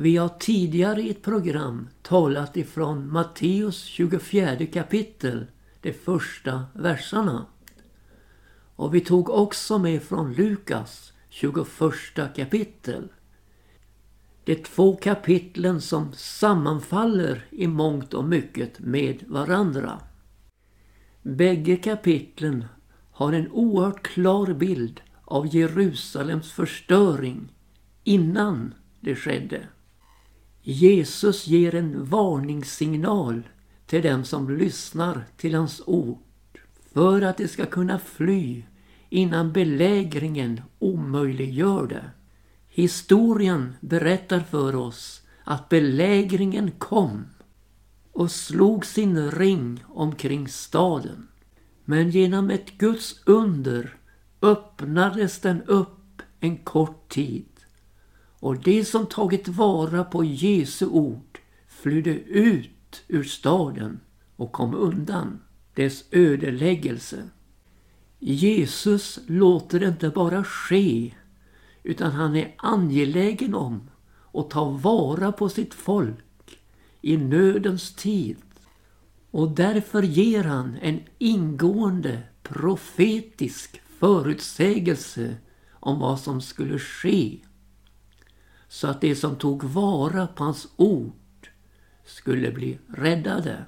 Vi har tidigare i ett program talat ifrån Matteus 24 kapitel, de första verserna. Och vi tog också med från Lukas 21 kapitel. De två kapitlen som sammanfaller i mångt och mycket med varandra. Bägge kapitlen har en oerhört klar bild av Jerusalems förstöring innan det skedde. Jesus ger en varningssignal till dem som lyssnar till hans ord för att de ska kunna fly innan belägringen omöjliggör det. Historien berättar för oss att belägringen kom och slog sin ring omkring staden. Men genom ett Guds under öppnades den upp en kort tid och de som tagit vara på Jesu ord flydde ut ur staden och kom undan dess ödeläggelse. Jesus låter det inte bara ske utan han är angelägen om att ta vara på sitt folk i nödens tid. Och därför ger han en ingående profetisk förutsägelse om vad som skulle ske. Så att de som tog vara på hans ord skulle bli räddade.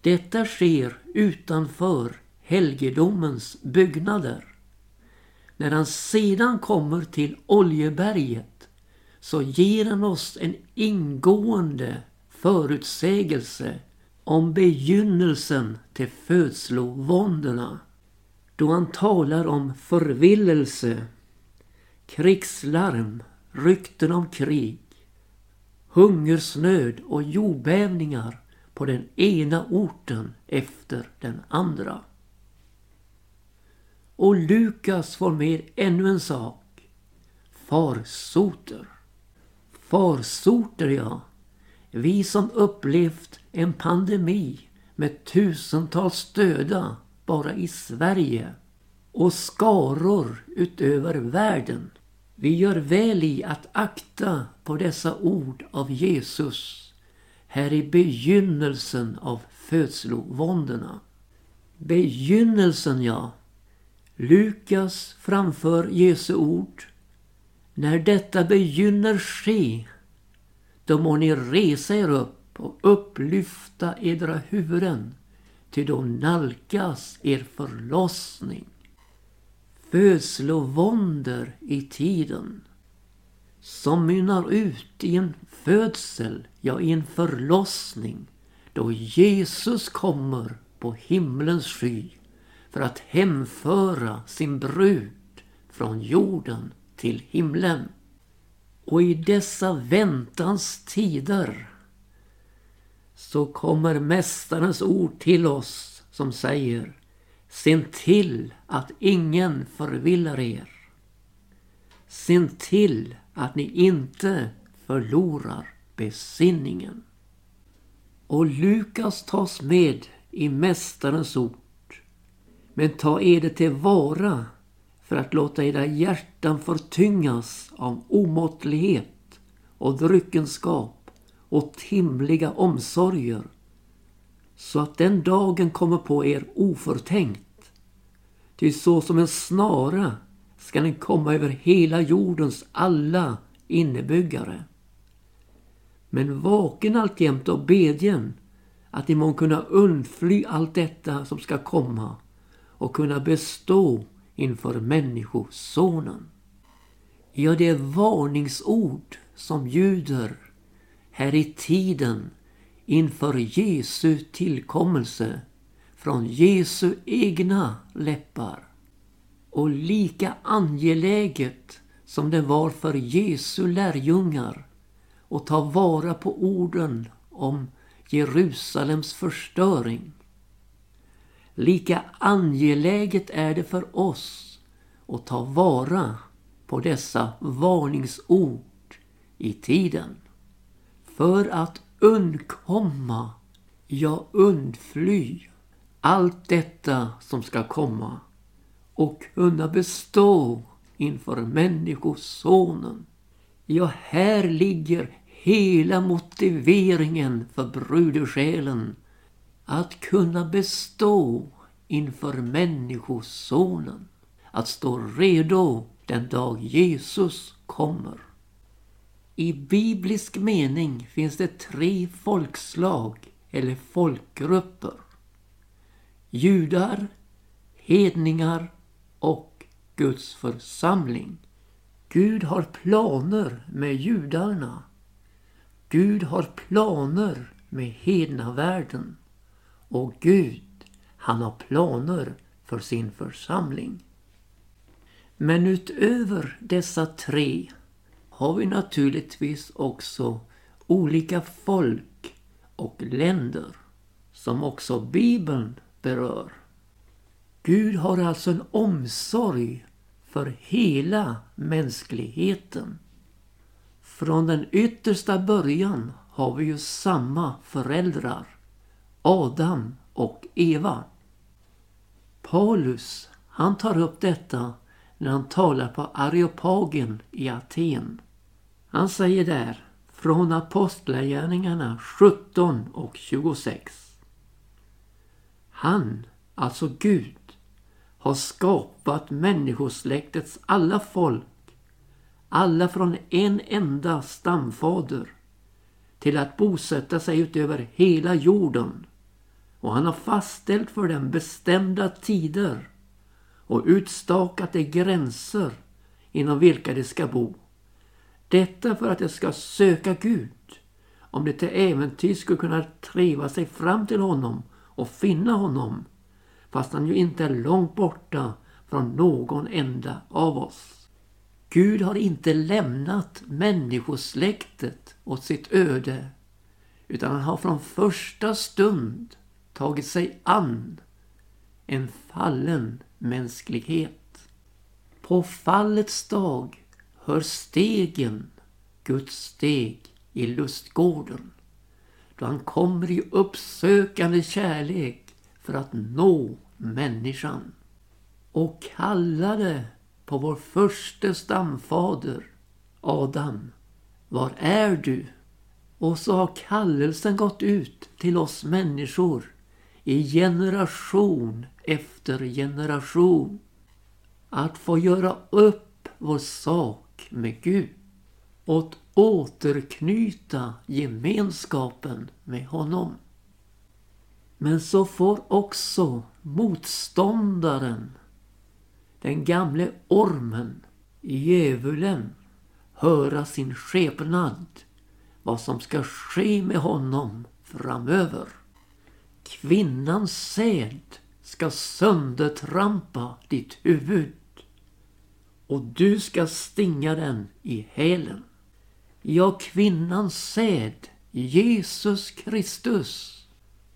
Detta sker utanför helgedomens byggnader. När han sedan kommer till Oljeberget så ger han oss en ingående förutsägelse om begynnelsen till födslovåndorna. Då han talar om förvillelse, krigslarm, rykten om krig, hungersnöd och jordbävningar på den ena orten efter den andra. Och Lukas får med ännu en sak. Farsoter. Farsoter, ja. Vi som upplevt en pandemi med tusentals döda bara i Sverige och skaror utöver världen. Vi gör väl i att akta på dessa ord av Jesus här i begynnelsen av födslovåndorna. Begynnelsen, ja. Lukas framför Jesu ord. När detta begynner ske, då må ni resa er upp och upplyfta edra huvuden, ty då nalkas er förlossning. Födslovåndor i tiden som mynnar ut i en födsel, ja i en förlossning, då Jesus kommer på himlens sky för att hemföra sin brud från jorden till himlen. Och i dessa väntans tider så kommer Mästarens ord till oss som säger Se till att ingen förvillar er. Se till att ni inte förlorar besinningen. Och Lukas tas med i Mästarens ord men ta eder tillvara för att låta era hjärtan förtyngas av omåttlighet och dryckenskap och timliga omsorger så att den dagen kommer på er oförtänkt. Ty så som en snara ska den komma över hela jordens alla innebyggare. Men vaken alltjämt och bedjen att ni må kunna undfly allt detta som ska komma och kunna bestå inför Människosonen. Ja, det är varningsord som ljuder här i tiden inför Jesu tillkommelse från Jesu egna läppar. Och lika angeläget som det var för Jesu lärjungar att ta vara på orden om Jerusalems förstöring Lika angeläget är det för oss att ta vara på dessa varningsord i tiden. För att undkomma, ja undfly allt detta som ska komma och kunna bestå inför Människosonen. Ja, här ligger hela motiveringen för brudersjälen att kunna bestå inför Människosonen. Att stå redo den dag Jesus kommer. I biblisk mening finns det tre folkslag eller folkgrupper. Judar, hedningar och Guds församling. Gud har planer med judarna. Gud har planer med hednavärlden. Och Gud, han har planer för sin församling. Men utöver dessa tre har vi naturligtvis också olika folk och länder som också Bibeln berör. Gud har alltså en omsorg för hela mänskligheten. Från den yttersta början har vi ju samma föräldrar, Adam och Eva. Paulus, han tar upp detta när han talar på Areopagen i Aten. Han säger där från Apostlagärningarna 17 och 26. Han, alltså Gud, har skapat människosläktets alla folk, alla från en enda stamfader, till att bosätta sig utöver hela jorden. Och han har fastställt för dem bestämda tider och utstakat de gränser inom vilka de ska bo. Detta för att de ska söka Gud, om de till äventyr skulle kunna treva sig fram till honom och finna honom, fast han ju inte är långt borta från någon enda av oss. Gud har inte lämnat människosläktet åt sitt öde, utan han har från första stund tagit sig an en fallen mänsklighet. På fallets dag hör stegen Guds steg i lustgården då han kommer i uppsökande kärlek för att nå människan och kallade på vår första stamfader Adam. Var är du? Och så har kallelsen gått ut till oss människor i generation efter generation. Att få göra upp vår sak med Gud och återknyta gemenskapen med honom. Men så får också motståndaren, den gamle ormen, djävulen, höra sin skepnad, vad som ska ske med honom framöver. Kvinnans säd ska söndertrampa ditt huvud och du ska stinga den i hälen. Ja, kvinnans säd, Jesus Kristus,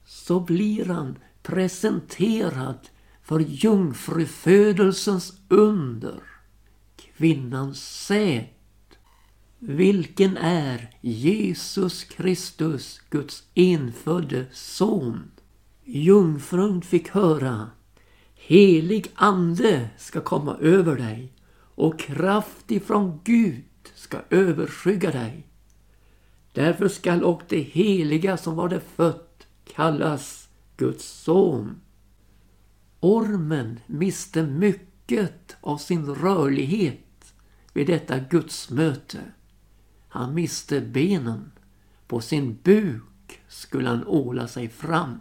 så blir han presenterad för jungfrufödelsens under. Kvinnans säd. Vilken är Jesus Kristus, Guds enfödde son. Jungfrun fick höra Helig ande ska komma över dig och kraft ifrån Gud ska överskygga dig. Därför skall och det heliga som var det fött kallas Guds son. Ormen miste mycket av sin rörlighet vid detta gudsmöte. Han miste benen. På sin buk skulle han åla sig fram.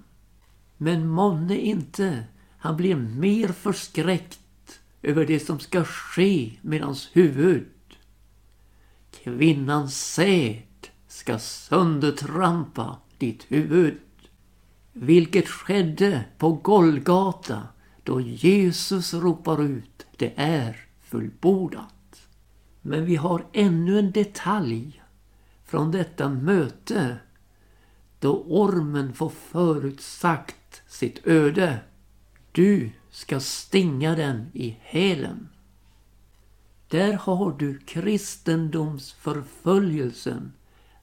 Men månne inte han blir mer förskräckt över det som ska ske med hans huvud. Kvinnans säd ska söndertrampa ditt huvud. Vilket skedde på Golgata då Jesus ropar ut det är fullbordat. Men vi har ännu en detalj från detta möte då ormen får förutsagt sitt öde. Du ska stinga den i hälen. Där har du kristendomsförföljelsen,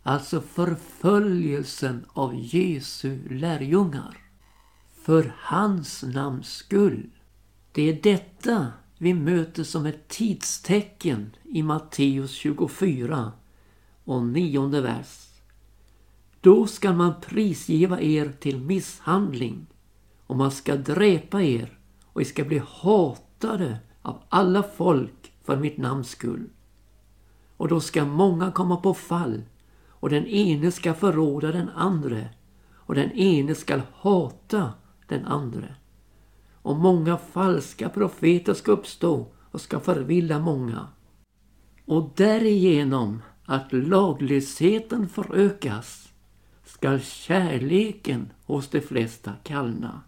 alltså förföljelsen av Jesu lärjungar. För hans namns skull. Det är detta vi möter som ett tidstecken i Matteus 24 och nionde vers. Då skall man prisgiva er till misshandling och man ska dräpa er och ni ska bli hatade av alla folk för mitt namns skull. Och då ska många komma på fall och den ene ska förråda den andre och den ene ska hata den andre. Och många falska profeter ska uppstå och ska förvilla många. Och därigenom att laglösheten förökas skall kärleken hos de flesta kallna.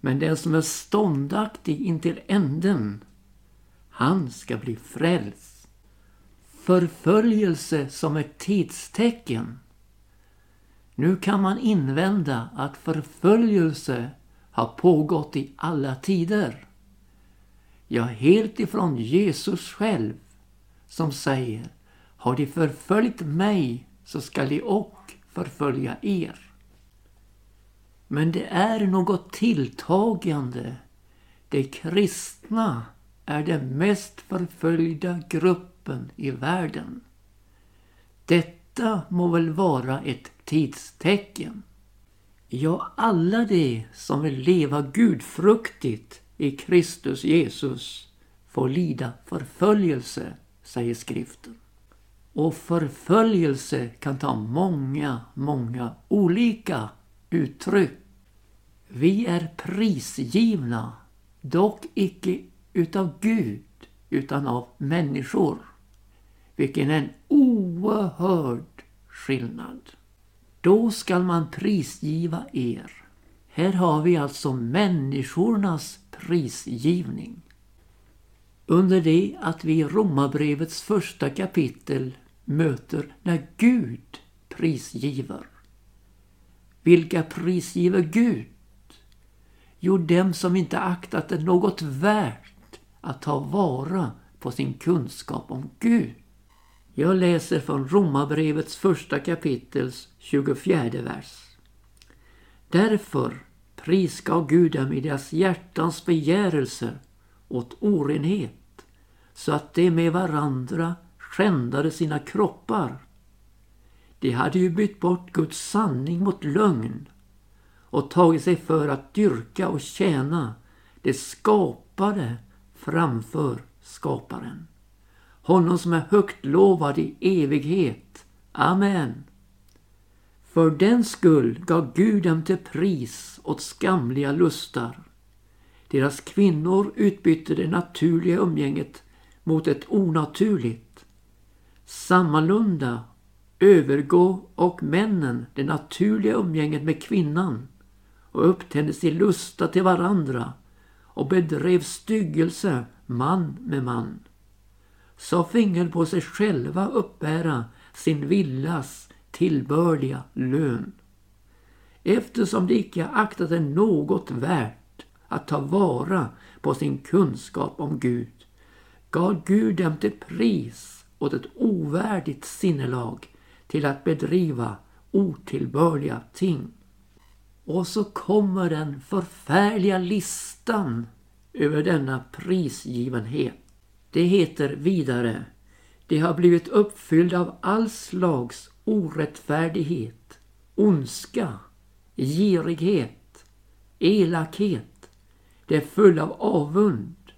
Men den som är ståndaktig intill änden, han ska bli frälst. Förföljelse som ett tidstecken. Nu kan man invända att förföljelse har pågått i alla tider. Ja, helt ifrån Jesus själv som säger Har de förföljt mig så skall de och förfölja er. Men det är något tilltagande. De kristna är den mest förföljda gruppen i världen. Detta må väl vara ett tidstecken. Ja, alla de som vill leva gudfruktigt i Kristus Jesus får lida förföljelse, säger skriften. Och förföljelse kan ta många, många olika uttryck. Vi är prisgivna, dock icke utav Gud, utan av människor. Vilken en oerhörd skillnad. Då skall man prisgiva er. Här har vi alltså människornas prisgivning. Under det att vi i Romarbrevets första kapitel möter när Gud prisgiver. Vilka prisgiver Gud? Jo, dem som inte aktat det något värt att ta vara på sin kunskap om Gud. Jag läser från Romarbrevets första kapitels 24 vers. Därför prisgav Gud dem i deras hjärtans begärelser åt orenhet, så att de med varandra skändade sina kroppar. De hade ju bytt bort Guds sanning mot lögn och tagit sig för att dyrka och tjäna det skapade framför skaparen. Honom som är högt lovad i evighet. Amen. För den skull gav Gud dem till pris åt skamliga lustar. Deras kvinnor utbytte det naturliga umgänget mot ett onaturligt. Sammalunda övergå och männen det naturliga umgänget med kvinnan och upptändes i lusta till varandra och bedrev styggelse man med man. Så finge på sig själva uppbära sin villas tillbörliga lön. Eftersom de icke aktade något värt att ta vara på sin kunskap om Gud gav Gud dem till pris åt ett ovärdigt sinnelag till att bedriva otillbörliga ting. Och så kommer den förfärliga listan över denna prisgivenhet. Det heter vidare De har blivit uppfyllda av all slags orättfärdighet, ondska, girighet, elakhet. Det är full av avund,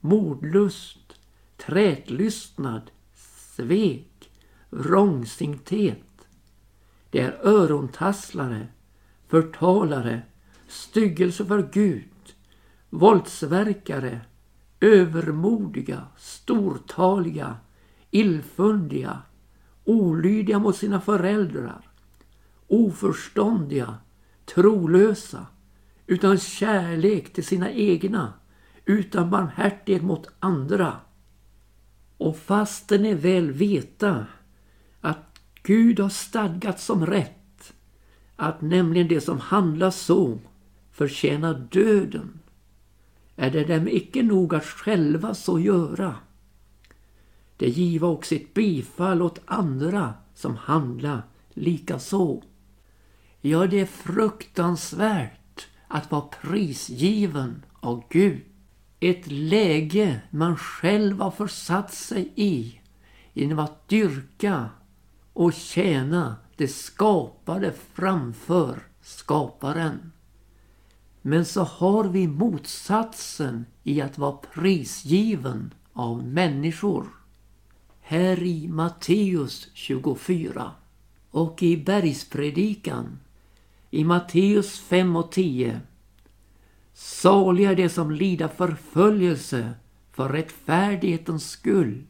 mordlust, trätlystnad, svek, vrångsinthet. Det är örontasslare, förtalare, styggelse för Gud, våldsverkare, övermodiga, stortaliga, illfundiga, olydiga mot sina föräldrar, oförståndiga, trolösa, utan kärlek till sina egna, utan barmhärtighet mot andra. Och fastän ni väl veta att Gud har stadgat som rätt, att nämligen det som handlar så förtjänar döden, är det dem icke nog att själva så göra. Det giva också sitt bifall åt andra som handla lika så. Ja, det är fruktansvärt att vara prisgiven av Gud. Ett läge man själv har försatt sig i genom att dyrka och tjäna det skapade framför skaparen. Men så har vi motsatsen i att vara prisgiven av människor. Här i Matteus 24 och i bergspredikan i Matteus 5 och 10. Saliga är de som lider förföljelse för rättfärdighetens skull.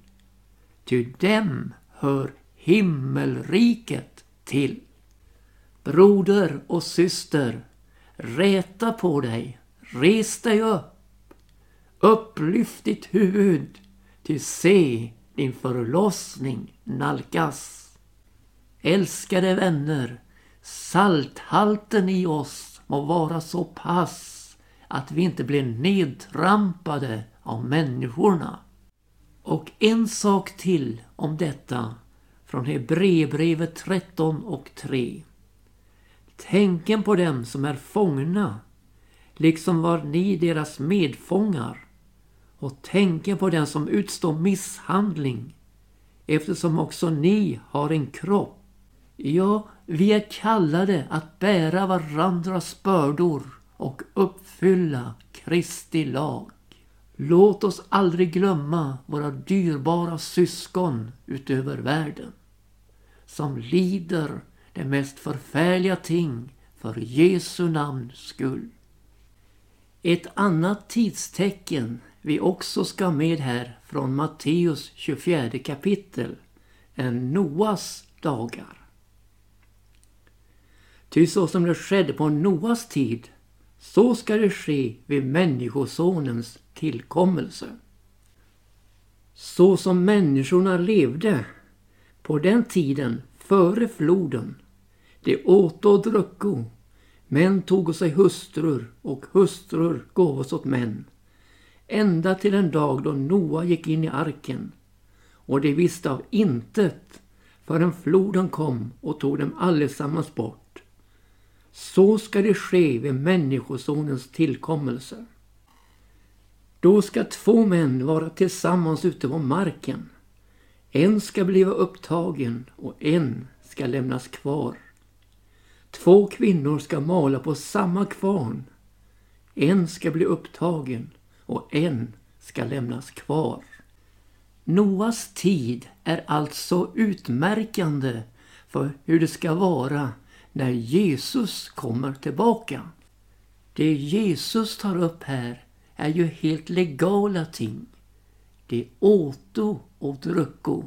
Ty dem hör himmelriket till. Broder och syster, räta på dig, res dig upp. Upplyft ditt huvud, till se din förlossning nalkas. Älskade vänner, salthalten i oss må vara så pass att vi inte blir nedtrampade av människorna. Och en sak till om detta från Hebreerbrevet 13 och 3. Tänken på dem som är fångna, liksom var ni deras medfångar. Och tänken på den som utstår misshandling, eftersom också ni har en kropp. Ja, vi är kallade att bära varandras bördor och uppfylla Kristi lag. Låt oss aldrig glömma våra dyrbara syskon utöver världen som lider de mest förfärliga ting för Jesu namns skull. Ett annat tidstecken vi också ska med här från Matteus 24 kapitel är Noas dagar. Ty så som det skedde på Noas tid, så ska det ske vid Människosonens tillkommelse. Så som människorna levde på den tiden före floden, de åt och drucko, män tog sig hustrur och hustrur gåvos åt män, ända till en dag då Noa gick in i arken, och de visste av intet förrän floden kom och tog dem allesammans bort. Så ska det ske vid Människosonens tillkommelse. Då ska två män vara tillsammans ute på marken. En ska bliva upptagen och en ska lämnas kvar. Två kvinnor ska mala på samma kvarn. En ska bli upptagen och en ska lämnas kvar. Noas tid är alltså utmärkande för hur det ska vara när Jesus kommer tillbaka. Det Jesus tar upp här är ju helt legala ting. Det åto och drucko.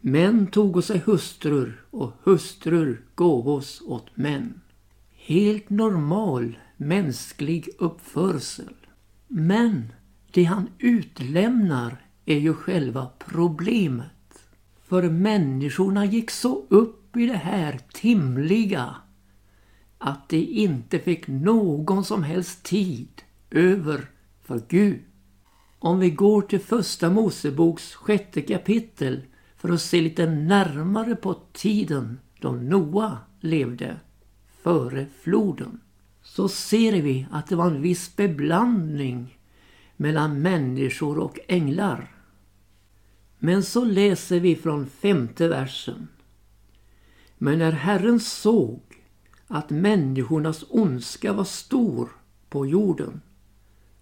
Män tog sig hustrur och hustrur gåvos åt män. Helt normal mänsklig uppförsel. Men det han utlämnar är ju själva problemet. För människorna gick så upp i det här timliga att de inte fick någon som helst tid över för Gud. Om vi går till första Moseboks sjätte kapitel för att se lite närmare på tiden då Noa levde före floden så ser vi att det var en viss beblandning mellan människor och änglar. Men så läser vi från femte versen. Men när Herren såg att människornas ondska var stor på jorden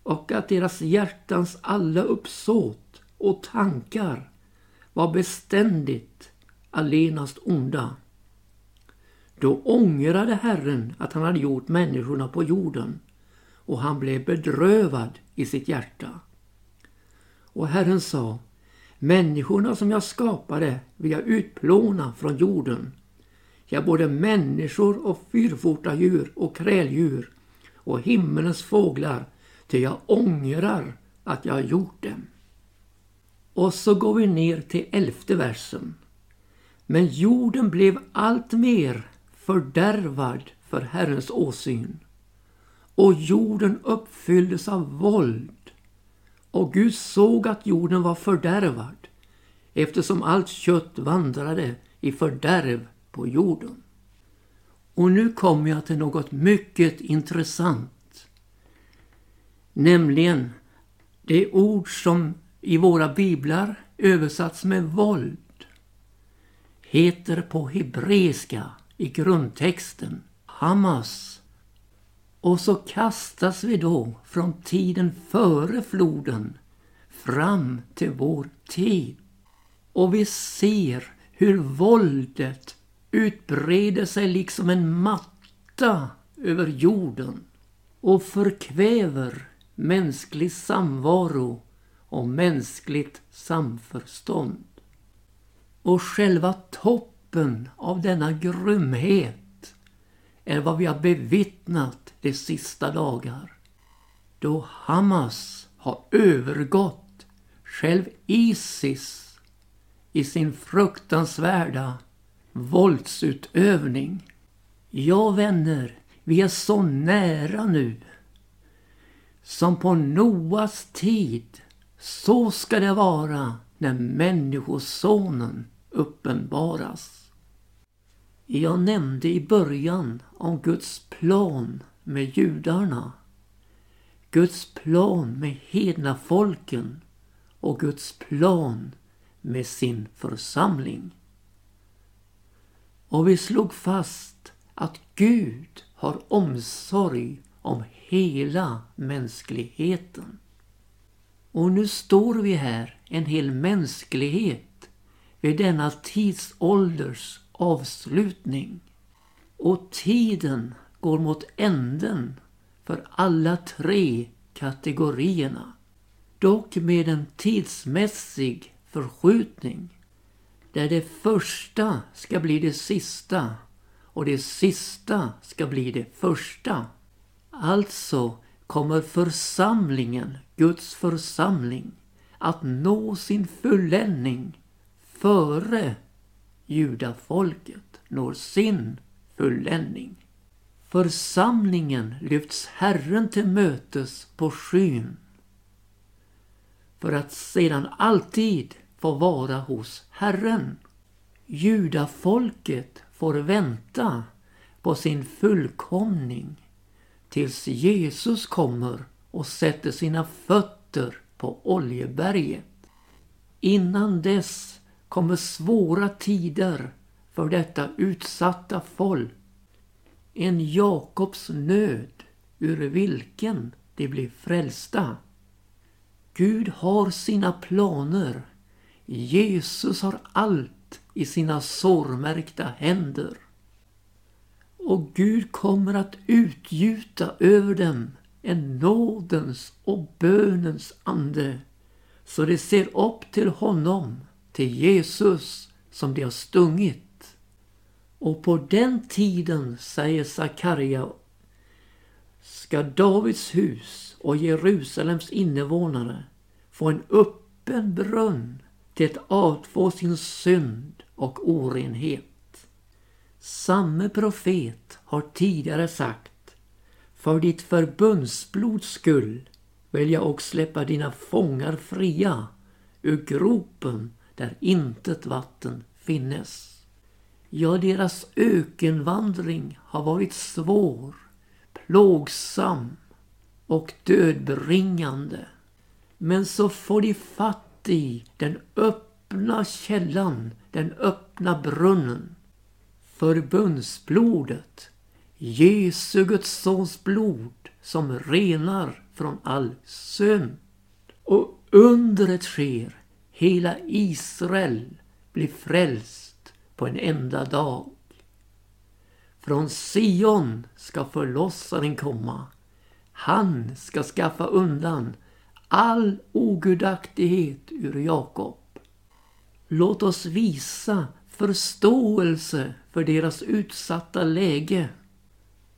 och att deras hjärtans alla uppsåt och tankar var beständigt allenast onda. Då ångrade Herren att han hade gjort människorna på jorden och han blev bedrövad i sitt hjärta. Och Herren sa, människorna som jag skapade vill jag utplåna från jorden ja, både människor och fyrfota djur och kräldjur och himmelens fåglar, ty jag ångrar att jag har gjort dem. Och så går vi ner till elfte versen. Men jorden blev allt mer fördärvad för Herrens åsyn. Och jorden uppfylldes av våld. Och Gud såg att jorden var fördärvad eftersom allt kött vandrade i fördärv på jorden. Och nu kommer jag till något mycket intressant. Nämligen det ord som i våra biblar översatts med våld. heter på hebreiska i grundtexten Hamas. Och så kastas vi då från tiden före floden fram till vår tid. Och vi ser hur våldet utbreder sig liksom en matta över jorden och förkväver mänsklig samvaro och mänskligt samförstånd. Och själva toppen av denna grymhet är vad vi har bevittnat de sista dagar. Då Hamas har övergått själv Isis i sin fruktansvärda våldsutövning. Ja, vänner, vi är så nära nu. Som på Noas tid, så ska det vara när Människosonen uppenbaras. Jag nämnde i början om Guds plan med judarna. Guds plan med hedna folken och Guds plan med sin församling. Och vi slog fast att Gud har omsorg om hela mänskligheten. Och nu står vi här, en hel mänsklighet, vid denna tidsålders avslutning. Och tiden går mot änden för alla tre kategorierna. Dock med en tidsmässig förskjutning. Där det första ska bli det sista och det sista ska bli det första. Alltså kommer församlingen, Guds församling, att nå sin fulländning före judafolket når sin fulländning. Församlingen lyfts Herren till mötes på skyn för att sedan alltid få vara hos Herren. Judafolket får vänta på sin fullkomning tills Jesus kommer och sätter sina fötter på Oljeberget. Innan dess kommer svåra tider för detta utsatta folk. En Jakobs nöd ur vilken de blir frälsta. Gud har sina planer. Jesus har allt i sina sårmärkta händer. Och Gud kommer att utgjuta över dem en nådens och bönens ande så de ser upp till honom, till Jesus som de har stungit. Och på den tiden, säger Sakarja, ska Davids hus och Jerusalems invånare få en öppen brunn till att avtvå sin synd och orenhet. Samme profet har tidigare sagt För ditt förbundsblods skull vill jag också släppa dina fångar fria ur gropen där intet vatten finnes. Ja, deras ökenvandring har varit svår, plågsam och dödbringande. Men så får de fatt i den öppna källan, den öppna brunnen förbundsblodet, Jesu Guds sons blod som renar från all synd. Och undret sker, hela Israel blir frälst på en enda dag. Från Sion ska förlossaren komma. Han ska skaffa undan all ogudaktighet ur Jakob. Låt oss visa förståelse för deras utsatta läge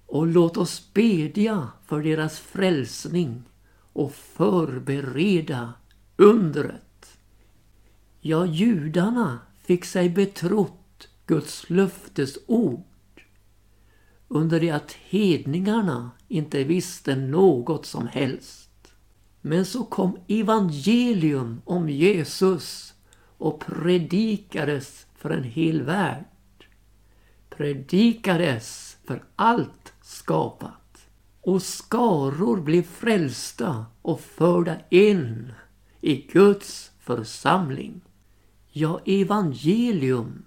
och låt oss bedja för deras frälsning och förbereda undret. Ja, judarna fick sig betrott Guds löftes ord under det att hedningarna inte visste något som helst. Men så kom evangelium om Jesus och predikades för en hel värld. Predikades för allt skapat. Och skaror blev frälsta och förda in i Guds församling. Ja, evangelium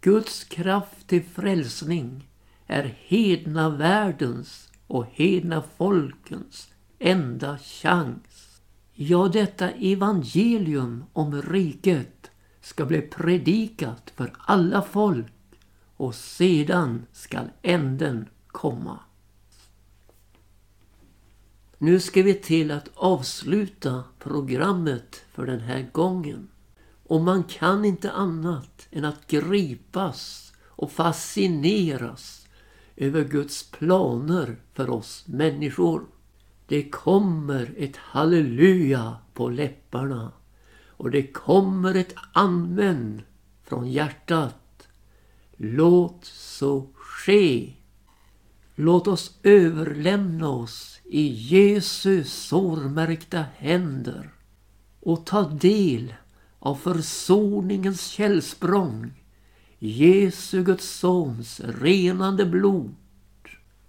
Guds kraft till frälsning är hedna världens och hedna folkens enda chans. Ja, detta evangelium om riket ska bli predikat för alla folk och sedan skall änden komma. Nu ska vi till att avsluta programmet för den här gången. Och man kan inte annat än att gripas och fascineras över Guds planer för oss människor. Det kommer ett halleluja på läpparna och det kommer ett amen från hjärtat. Låt så ske. Låt oss överlämna oss i Jesu sårmärkta händer och ta del av försoningens källsprång, Jesu Guds sons renande blod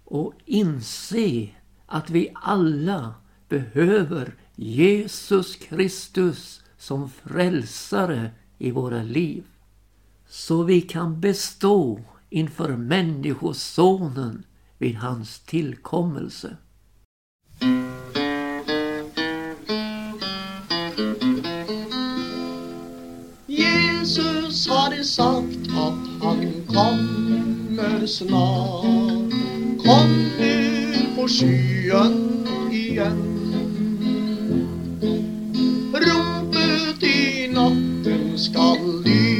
och inse att vi alla behöver Jesus Kristus som frälsare i våra liv. Så vi kan bestå inför Människosonen vid hans tillkommelse. Jesus hade sagt att han kommer snart. Kom nu på skyen igen. Ropet i natten skall lyda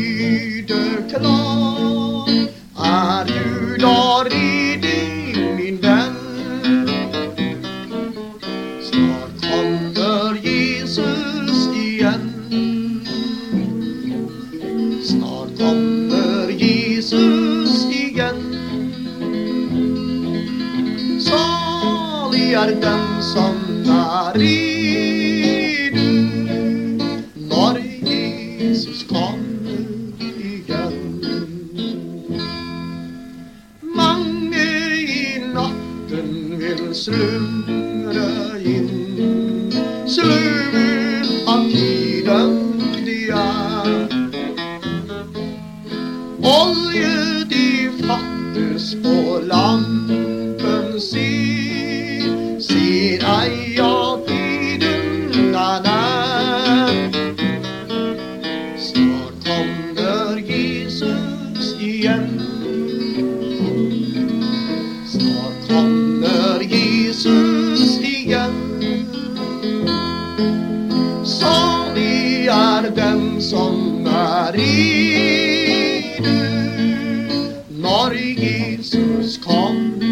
Jesus